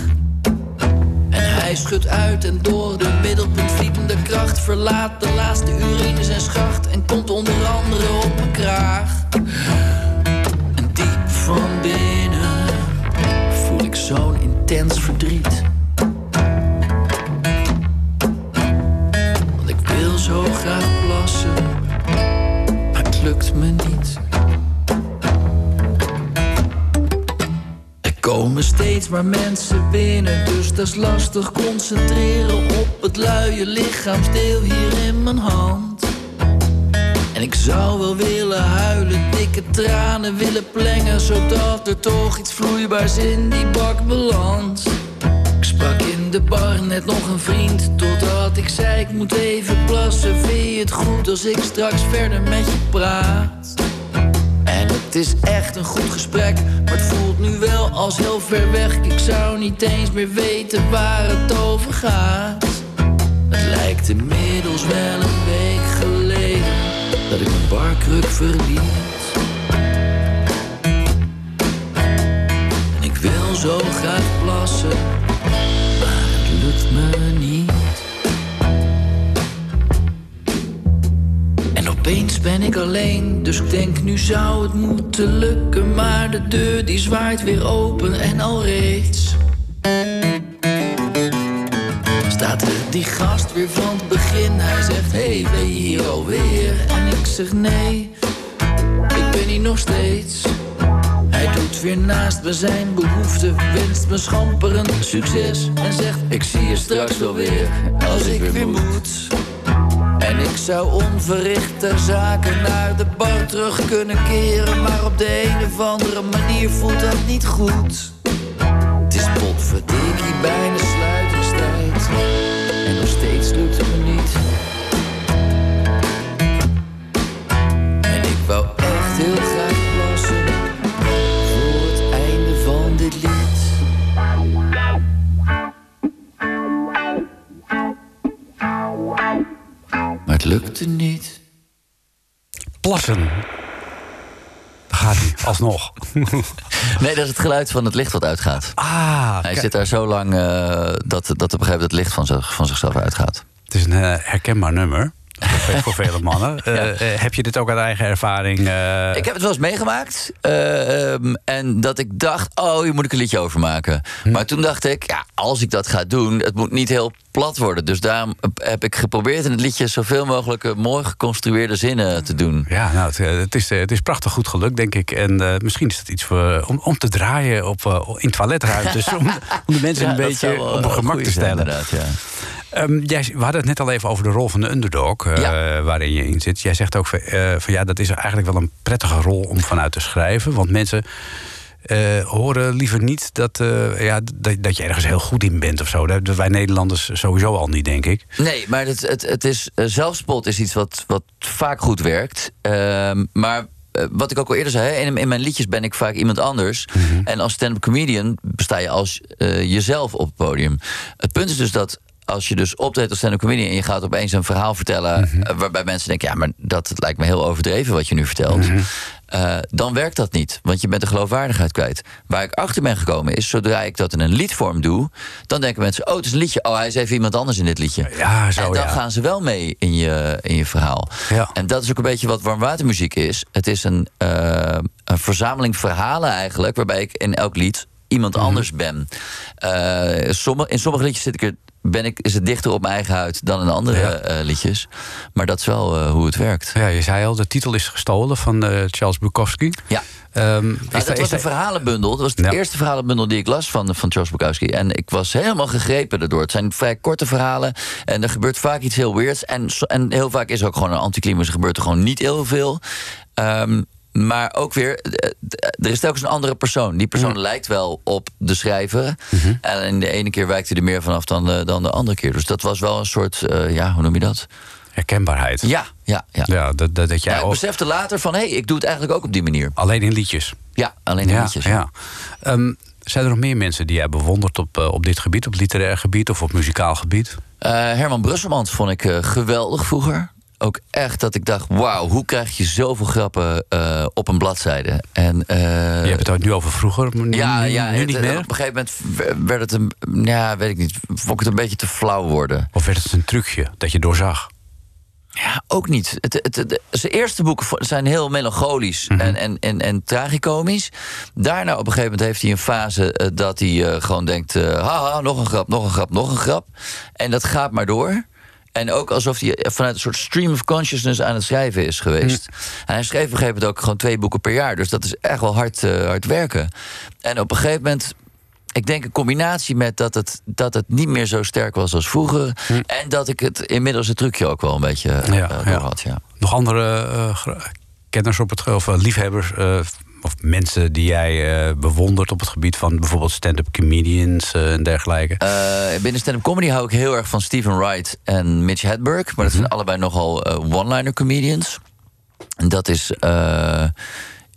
En hij schudt uit en door de middelpunt vlietende kracht verlaat de laatste urine zijn schacht en komt onder andere op binnen, dus dat is lastig concentreren op het luie lichaamsdeel hier in mijn hand. En ik zou wel willen huilen, dikke tranen willen plengen, zodat er toch iets vloeibaars in die bak belandt. Ik Sprak in de bar net nog een vriend Totdat ik zei ik moet even plassen Vind je het goed als ik straks verder met je praat? En het is echt een goed gesprek Maar het voelt nu wel als heel ver weg. Ik zou niet eens meer weten waar het over gaat. Het lijkt inmiddels wel een week geleden Dat ik mijn barkruk verliet. En ik wil zo graag plassen Maar het lukt me niet opeens ben ik alleen, dus ik denk nu zou het moeten lukken. Maar de deur die zwaait weer open en al reeds Staat er die gast weer van het begin. Hij zegt, hey, ben je hier alweer? En ik zeg, nee, ik ben hier nog steeds. Hij doet weer naast me zijn behoefte Wenst me schamperend succes. En zegt, ik zie je straks wel weer Als ik weer moet en ik zou onverricht ter zake naar de bar terug kunnen keren Maar op de een of andere manier voelt dat niet goed. Het is potverdikkie bijna sluitingstijd En nog steeds lukt het Niet Plassen. Daar gaat hij, alsnog. Nee, dat is het geluid van het licht wat uitgaat. Ah, Hij zit daar zo lang eh, dat, dat op een gegeven moment het licht van, zich, van zichzelf uitgaat. het is een eh, herkenbaar nummer. Voor- Voor vele mannen. Eh, eh, heb je dit ook uit eigen ervaring? eh, Ik heb het wel eens meegemaakt. eh, ehm, en dat ik dacht, oh, hier moet ik een liedje over maken. Hm. Maar toen dacht ik, ja, als ik dat ga doen, het moet niet heel plat worden. Dus daarom heb ik geprobeerd in het liedje zoveel mogelijk mooi geconstrueerde zinnen te doen. Ja, nou, het, het, is, het is prachtig goed gelukt, denk ik. En misschien is het iets voor, om, om te draaien op, in toiletruimtes. om, om de mensen Ja, een dat beetje op een hun gemak te stellen. inderdaad, ja. Ehm, jij, we hadden het net al even over de rol van de underdog, eh, Ja. waarin je in zit. Jij zegt ook van, eh, van ja, dat is eigenlijk wel een prettige rol om vanuit te schrijven. Want mensen eh, horen liever niet dat, ja, dat, dat je ergens heel goed in bent of zo. Dat, wij Nederlanders sowieso al niet, denk ik. Nee, maar het, het, het is, zelfspot is iets wat, wat vaak goed werkt. Ehm, maar wat ik ook al eerder zei, in, in mijn liedjes ben ik vaak iemand anders. En als stand-up comedian besta je als jezelf op het podium. Het punt is dus dat als je dus optreedt als stand-up comedian... en je gaat opeens een verhaal vertellen... eh, waarbij mensen denken... ja, maar dat lijkt me heel overdreven wat je nu vertelt... Eh, dan werkt dat niet, want je bent de geloofwaardigheid kwijt. Waar ik achter ben gekomen is, zodra ik dat in een liedvorm doe... dan denken mensen, oh, het is een liedje. Oh, hij is even iemand anders in dit liedje. Ja, zo en dan ja. gaan ze wel mee in je, in je verhaal. Ja. En dat is ook een beetje wat warmwatermuziek is. Het is een, eh, een verzameling verhalen eigenlijk... waarbij ik in elk lied iemand Mhm. anders ben. Eh, sommige, in sommige liedjes zit ik er, ben ik, is het dichter op mijn eigen huid... dan in andere Ja. eh, liedjes. Maar dat is wel eh, hoe het werkt. Ja, je zei al, de titel is gestolen van Charles Bukowski. Ja. Nou, daar- dat is was een verhalenbundel. Dat was de Ja. eerste verhalenbundel die ik las van, van Charles Bukowski. En ik was helemaal gegrepen daardoor. Het zijn vrij korte verhalen. En er gebeurt vaak iets heel weirds. En, en heel vaak is er ook gewoon een anticlimax. Er gebeurt er gewoon niet heel veel. Ehm, maar ook weer, eh, er is telkens een andere persoon. Die persoon lijkt wel op de schrijver. En in de ene keer wijkt hij er meer vanaf dan de, dan de andere keer. Dus dat was wel een soort, eh, ja, hoe noem je dat? herkenbaarheid. Ja, ja, ja. Ja, dat, dat, dat jij Maar ik besefte later van, hé, hey, ik doe het eigenlijk ook op die manier. alleen in liedjes. Ja, alleen in ja, liedjes. ja. Ehm, zijn er nog meer mensen die jij bewondert op, eh, op dit gebied, op literair gebied of op muzikaal gebied? Herman Brusselmans vond ik geweldig vroeger. Ook echt dat ik dacht, wauw, hoe krijg je zoveel grappen eh, op een bladzijde? En, eh, je hebt het ook nu over vroeger, nu, ja, nu, ja nu het- niet meer? Op een gegeven moment werd het een, ja, weet ik niet, vond ik het een beetje te flauw worden. Of werd het een trucje dat je doorzag? Ja, ook niet. Het, het, het- zijn eerste boeken zijn heel melancholisch en, en, en, en tragicomisch. Daarna op een gegeven moment heeft hij een fase eh, dat hij gewoon denkt... haha, nog een grap, nog een grap, nog een grap. En dat gaat maar door. En ook alsof hij vanuit een soort stream of consciousness aan het schrijven is geweest. En hij schreef op een gegeven moment ook gewoon twee boeken per jaar. Dus dat is echt wel hard, eh, hard werken. En op een gegeven moment ik denk een combinatie met dat het, dat het niet meer zo sterk was als vroeger. En dat ik het inmiddels het trucje ook wel een beetje eh, Ja, door ja. had. Ja. Nog andere eh, gra- kenners op het of eh, liefhebbers eh, of mensen die jij uh, bewondert op het gebied van bijvoorbeeld stand-up comedians uh, en dergelijke? Uh, binnen stand-up comedy hou ik heel erg van Stephen Wright en Mitch Hedberg. Maar dat zijn Mhm. allebei nogal one-liner comedians. En dat is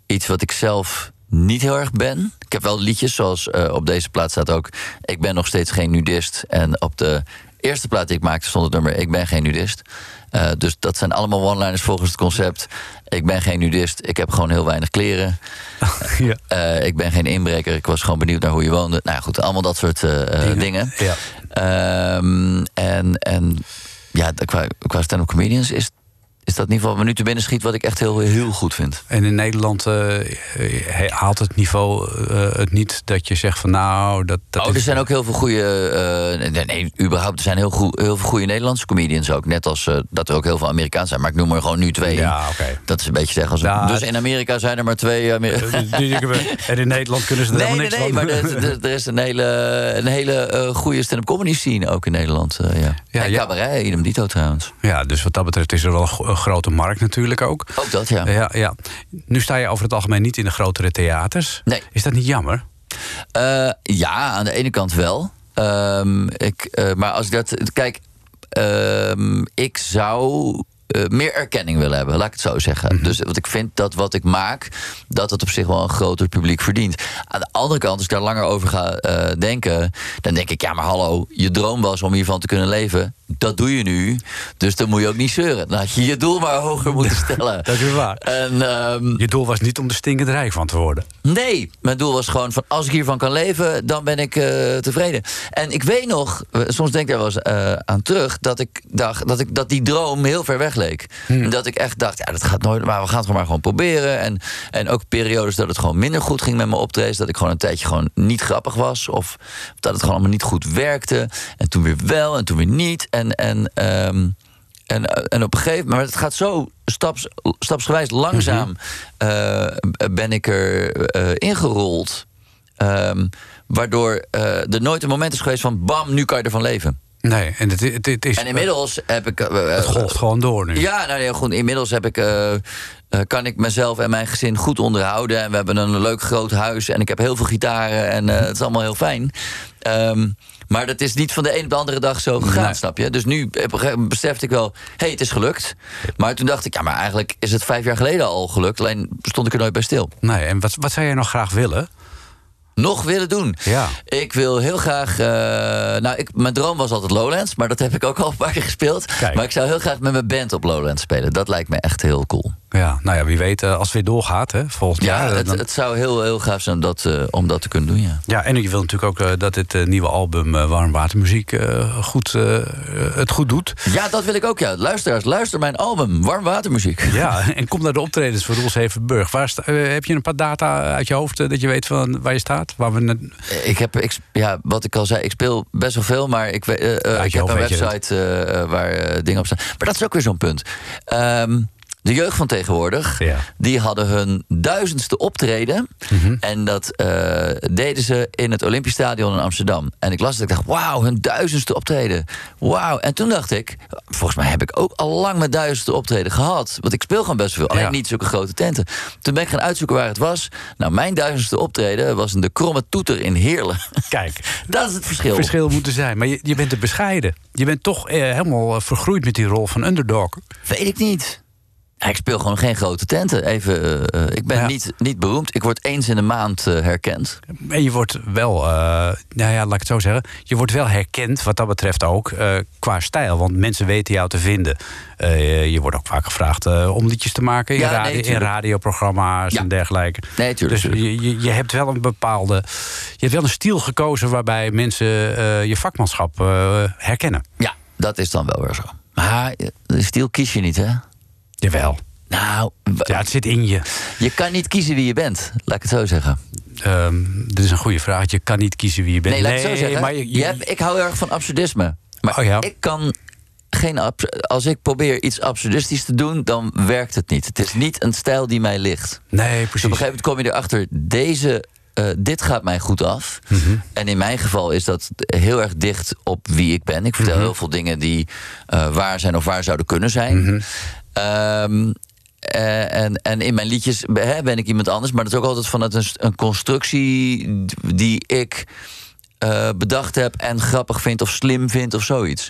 iets wat ik zelf niet heel erg ben. Ik heb wel liedjes, zoals op deze plaat staat ook... Ik ben nog steeds geen nudist. En op de eerste plaat die ik maakte stond het nummer... Ik ben geen nudist. Uh, dus dat zijn allemaal one-liners volgens het concept. Ik ben geen nudist, ik heb gewoon heel weinig kleren. ja. uh, ik ben geen inbreker, ik was gewoon benieuwd naar hoe je woonde. Nou goed, allemaal dat soort uh, dingen. dingen. Ja. Um, en, en ja, qua, qua stand-up comedians is is dat in ieder geval een nu te binnen schiet wat ik echt heel, heel goed vind. En in Nederland uh, haalt het niveau uh, het niet dat je zegt van nou... Dat, dat oh, er is... zijn ook heel veel goede... Uh, nee, nee, überhaupt, er zijn heel, goe, heel veel goede Nederlandse comedians ook. Net als dat er ook heel veel Amerikaans zijn. Maar ik noem er gewoon nu twee. Ja, oké. Okay. Dat is een beetje zeggen als... Ja, dus in Amerika zijn er maar twee... en in Nederland kunnen ze er nee, helemaal nee, niks nee, van. maar er, er, er, is een hele, een hele goede stand-up comedy scene ook in Nederland. ja. Ja, en ja. cabaret, idem dito trouwens. Ja, dus wat dat betreft is er wel een grote markt natuurlijk ook. Ook dat, ja. ja, ja. Nu sta je over het algemeen niet in de grotere theaters. Nee. Is dat niet jammer? Uh, ja, aan de ene kant wel. Um, ik, uh, maar als ik dat. Kijk, um, ik zou. Uh, meer erkenning willen hebben, laat ik het zo zeggen. Mhm. Mm -hmm. Dus wat ik vind dat wat ik maak, dat het op zich wel een groter publiek verdient. Aan de andere kant, als ik daar langer over ga uh, denken, dan denk ik, ja, maar hallo, je droom was om hiervan te kunnen leven. Dat doe je nu, dus dan moet je ook niet zeuren. Dan had je je doel maar hoger moeten stellen. dat is waar. En, um, je doel was niet om er stinkend rijk van te worden. Nee, mijn doel was gewoon van als ik hiervan kan leven, dan ben ik uh, tevreden. En ik weet nog, soms denk ik daar wel eens aan terug, dat ik dacht dat, ik, dat die droom heel ver weg leek. Hmm. En dat ik echt dacht, ja, dat gaat nooit, maar we gaan het gewoon maar gewoon proberen. En, en ook periodes dat het gewoon minder goed ging met mijn optredens, dat ik gewoon een tijdje gewoon niet grappig was, of dat het gewoon allemaal niet goed werkte. En toen weer wel, en toen weer niet. En, en, um, en, en op een gegeven moment, het gaat zo staps, stapsgewijs langzaam, mm -hmm. uh, ben ik er uh, ingerold. Um, waardoor uh, er nooit een moment is geweest van bam, nu kan je ervan leven. Nee, en het, het, het is. En inmiddels heb ik. Uh, het golft gewoon door nu. Ja, nou ja, goed. Inmiddels heb ik. Uh, kan ik mezelf en mijn gezin goed onderhouden. En we hebben een leuk groot huis. En ik heb heel veel gitaren. En uh, het is allemaal heel fijn. Um, maar dat is niet van de een op de andere dag zo gegaan, nee. snap je? Dus nu besefte ik wel, hé, hey, het is gelukt. Maar toen dacht ik, ja, maar eigenlijk is het vijf jaar geleden al gelukt. Alleen stond ik er nooit bij stil. Nee, en wat, wat zou jij nog graag willen? Nog willen doen. Ja. Ik wil heel graag. Uh, nou, ik, mijn droom was altijd Lowlands, maar dat heb ik ook al een paar keer gespeeld. Kijk. Maar ik zou heel graag met mijn band op Lowlands spelen. Dat lijkt me echt heel cool. Ja, nou ja, wie weet, uh, als het weer doorgaat, hè, volgend ja, jaar. Het, dan... het zou heel, heel gaaf zijn dat, uh, om dat te kunnen doen, ja. Ja, en je wil natuurlijk ook uh, dat dit nieuwe album Warmwatermuziek goed, het goed doet. Ja, dat wil ik ook, ja. Luisteraars, luister mijn album Warmwatermuziek. Ja, en kom naar de optredens van Roels Hevenburg. Waar heb je een paar data uit je hoofd dat je weet van waar je staat? Waar we net... Ik heb, ik, ja, wat ik al zei, ik speel best wel veel, maar ik, ik heb een website waar dingen op staan. Maar dat is ook weer zo'n punt. Um, de jeugd van tegenwoordig, ja. die hadden hun duizendste optreden. Mhm. Mm -hmm. En dat uh, deden ze in het Olympisch Stadion in Amsterdam. En ik las het, ik dacht, wauw, hun duizendste optreden. Wauw. En toen dacht ik, volgens mij heb ik ook al lang mijn duizendste optreden gehad. Want ik speel gewoon best veel, alleen Ja. niet zulke grote tenten. Toen ben ik gaan uitzoeken waar het was. Nou, mijn duizendste optreden was in de Kromme Toeter in Heerlen. Kijk, Dat is het verschil. verschil moeten zijn. Maar je, je bent te bescheiden. Je bent toch eh, helemaal eh, vergroeid met die rol van underdog. Weet ik niet. Ik speel gewoon geen grote tenten. Even, uh, uh, ik ben Ja. niet, niet beroemd. Ik word eens in de maand uh, herkend. En je wordt wel, uh, nou ja, laat ik het zo zeggen. Je wordt wel herkend, wat dat betreft ook, qua stijl. Want mensen weten jou te vinden. Je wordt ook vaak gevraagd om liedjes te maken in, Ja, radio, nee, in tuurlijk. radioprogramma's Ja. en dergelijke. Nee, tuurlijk. Dus tuurlijk. je, je, hebt wel een bepaalde. Je hebt wel een stijl gekozen waarbij mensen je vakmanschap herkennen. Ja, dat is dan wel weer zo. Maar de stiel kies je niet, hè? Jawel. Nou, Ja, het zit in je. je kan niet kiezen wie je bent. Laat ik het zo zeggen. Um, dit is een goede vraag. Je kan niet kiezen wie je bent. Nee, laat ik het zo zeggen. maar je, je, hebt, ik hou erg van absurdisme. Maar Oh ja. ik kan geen als ik probeer iets absurdistisch te doen, dan werkt het niet. Het is niet een stijl die mij ligt. nee, Dus op een precies. gegeven moment kom je erachter, deze, eh, dit gaat mij goed af. Mhm. En in mijn geval is dat heel erg dicht op wie ik ben. Ik vertel Mhm. heel veel dingen die eh, waar zijn of waar zouden kunnen zijn. Mhm. Ehm, eh, en, en in mijn liedjes hè, ben ik iemand anders. Maar dat is ook altijd vanuit een, een constructie die ik bedacht heb en grappig vind of slim vind of zoiets.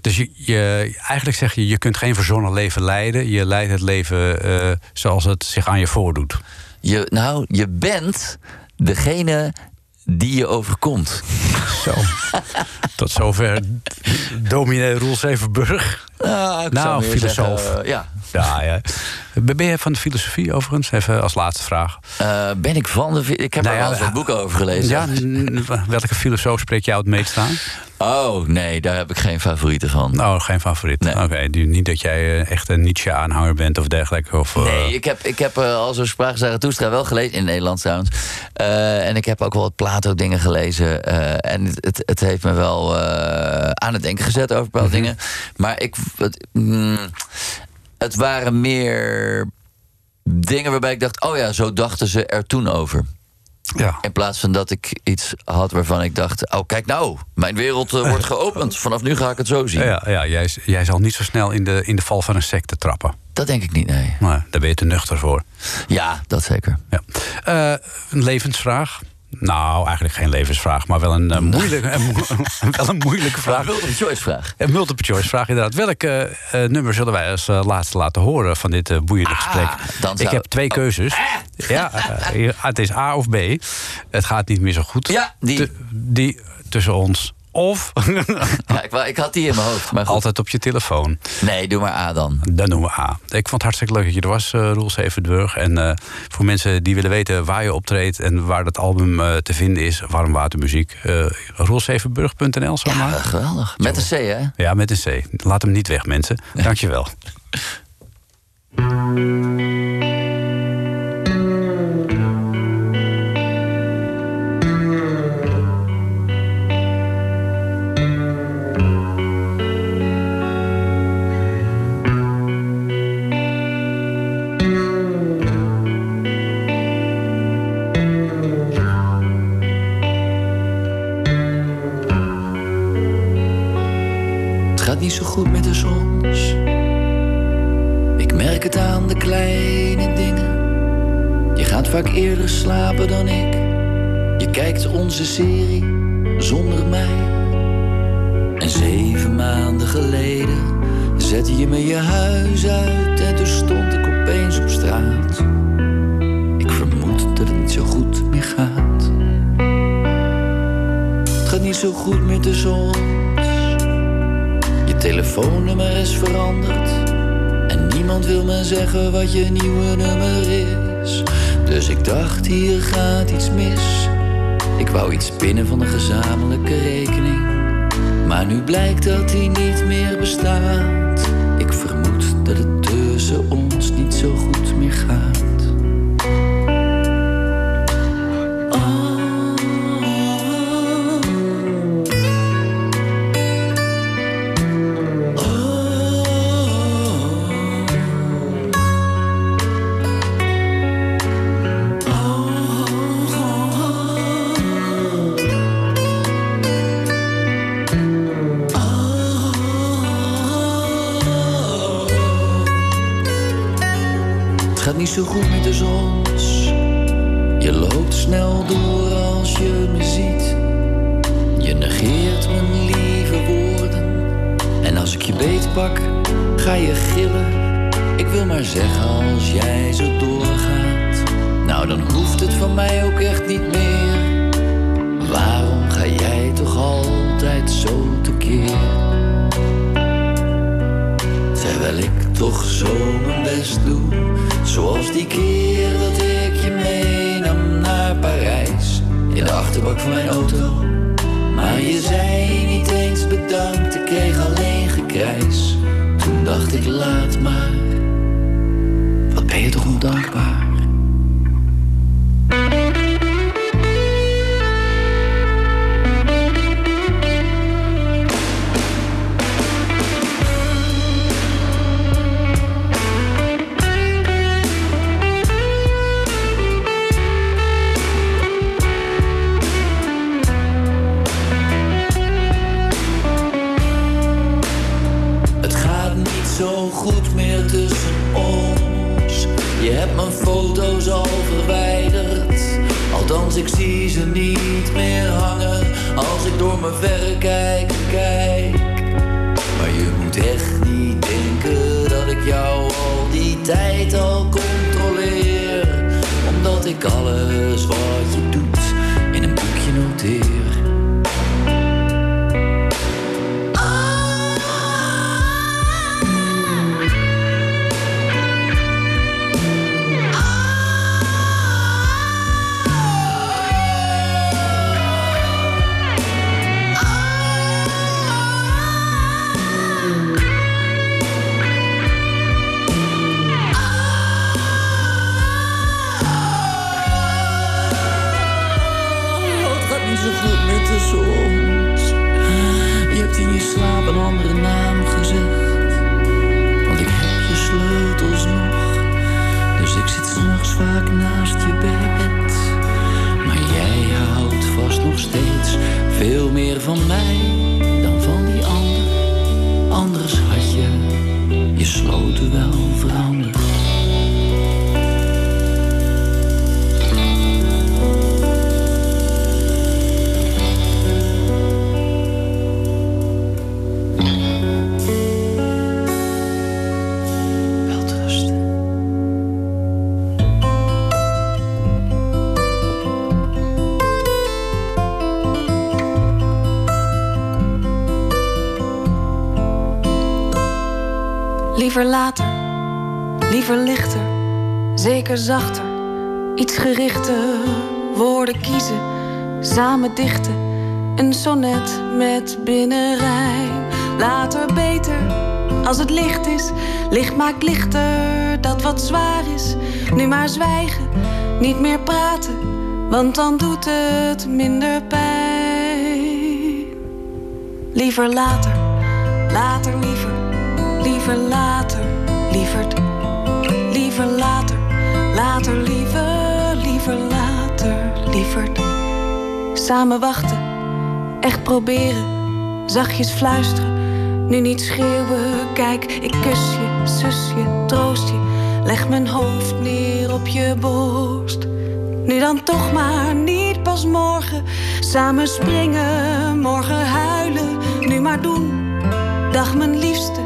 Dus je, je, eigenlijk zeg je, je kunt geen verzonnen leven leiden. Je leidt het leven zoals het zich aan je voordoet. Je, nou, je bent degene die je overkomt. Zo. Tot zover dominee Roel Zevenburg. Nou, Nou, filosoof. zeggen, eh, ja. Ja, ja. Ben je van de filosofie overigens? Even als laatste vraag. Eh, ben ik van de... Ik heb Nou er ja, wel eens wat boeken over gelezen. Ja, welke filosoof spreekt jou het meest aan? Oh, nee, daar heb ik geen favorieten van. Nou, geen favoriet. Oké, die- niet dat jij eh, echt een Nietzsche-aanhanger bent of dergelijke. Of, eh, Nee, ik heb, ik heb eh, al zo'n Spraak Zarathustra wel gelezen, in Nederland trouwens. Eh, en ik heb ook wel wat Plato-dingen gelezen. eh, en het, het, het heeft me wel eh, aan het denken gezet over bepaalde Mhm. dingen. Maar ik, het, mm, het waren meer dingen waarbij ik dacht... oh ja, zo dachten ze er toen over. Ja. In plaats van dat ik iets had waarvan ik dacht... oh, kijk nou, mijn wereld eh, wordt geopend. Vanaf nu ga ik het zo zien. Ja, ja jij, jij zal niet zo snel in de, in de val van een secte trappen. Dat denk ik niet, nee. Maar daar ben je te nuchter voor. Ja, dat zeker. Ja. Eh, een levensvraag. Nou, eigenlijk geen levensvraag, maar wel een, eh, moeilijke, een, wel een moeilijke vraag. Multiple choice vraag. Een multiple choice vraag inderdaad. Welk eh, eh, nummer zullen wij als laatste laten horen van dit boeiende gesprek? Ah, Ik zou- heb twee keuzes. Ja, het is A of B. Het gaat niet meer zo goed. Ja, die. Die tussen ons. Of Ja, ik, ik had die in mijn hoofd. Maar goed. altijd op je telefoon. Nee, doe maar A dan. Dan noemen we A. Ik vond het hartstikke leuk dat je er was, uh, Roel. En eh, voor mensen die willen weten waar je optreedt... en waar dat album eh, te vinden is, Warm Watermuziek... Uh, roelzevenburg.nl, zo Ja, maar. geweldig. Met een C, hè? Ja, met een C. Laat hem niet weg, mensen. Dankjewel. Het gaat niet zo goed met de soms. Ik merk het aan de kleine dingen. Je gaat vaak eerder slapen dan ik. Je kijkt onze serie zonder mij. En zeven maanden geleden zette je me je huis uit en toen stond ik opeens op straat. Ik vermoed dat het niet zo goed meer gaat. Het gaat niet zo goed met de zon. Telefoonnummer is veranderd. En niemand wil me zeggen wat je nieuwe nummer is. Dus ik dacht, hier gaat iets mis. Ik wou iets pinnen van een gezamenlijke rekening. Maar nu blijkt dat die niet meer bestaat. Ik vermoed dat het tussen ons niet zo goed meer gaat. Verrekijker kijk. Maar je moet echt niet denken dat ik jou al die tijd al controleer. Omdat ik alles wat je doet in een boekje noteer. Naast je bed. Maar jij houdt vast nog steeds veel meer van mij dan van die ander. Anders had je je sloten wel zeker zachter, iets gerichter, woorden kiezen, samen dichten, een sonnet met binnenrijm. Later beter, als het licht is, licht maakt lichter, dat wat zwaar is, nu maar zwijgen, niet meer praten, want dan doet het minder pijn. Liever later, later liever liever later, lieverd. Later, liever, liever later, lieverd. Samen wachten, echt proberen, zachtjes fluisteren. Nu niet schreeuwen, kijk, ik kus je, zus je, troost je. Leg mijn hoofd neer op je borst. Nu dan toch maar, niet pas morgen. Samen springen, morgen huilen, nu maar doen. Dag mijn liefste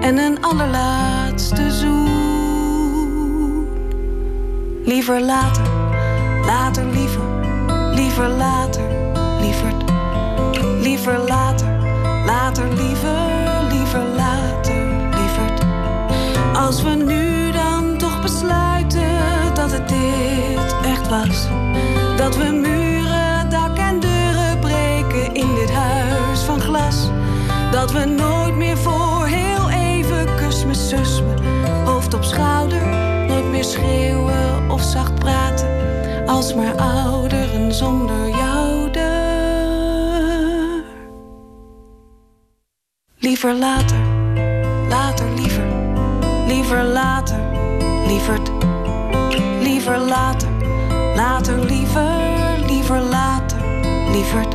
en een allerlaatste zoen. Liever later, later liever, liever later, lieverd. Liever later, later liever, liever later, lieverd. Als we nu dan toch besluiten dat het dit echt was. Dat we muren, dak en deuren breken in dit huis van glas. Dat we nooit meer voor heel even kus me, zus me, hoofd op schouder. Meer schreeuwen of zacht praten, als maar ouderen zonder jou. Liever later, later liever, liever later, lieverd. Liever later, later liever, liever later, lieverd.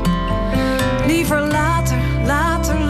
Liever later, later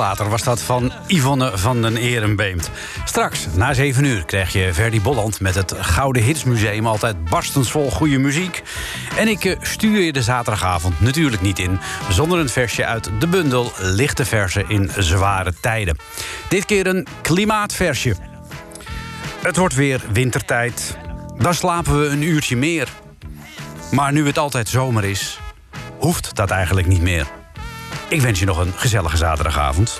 later was dat van Yvonne van den Ehrenbeemt. Straks, na 7 uur, krijg je Verdi Bolland met het Gouden Hitsmuseum. Altijd barstensvol goede muziek. En ik eh, stuur je de zaterdagavond natuurlijk niet in... zonder een versje uit de bundel Lichte Versen in Zware Tijden. Dit keer een klimaatversje. Het wordt weer wintertijd. Dan slapen we een uurtje meer. Maar nu het altijd zomer is, hoeft dat eigenlijk niet meer. Ik wens je nog een gezellige zaterdagavond.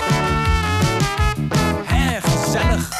Gezellig. Gezellig,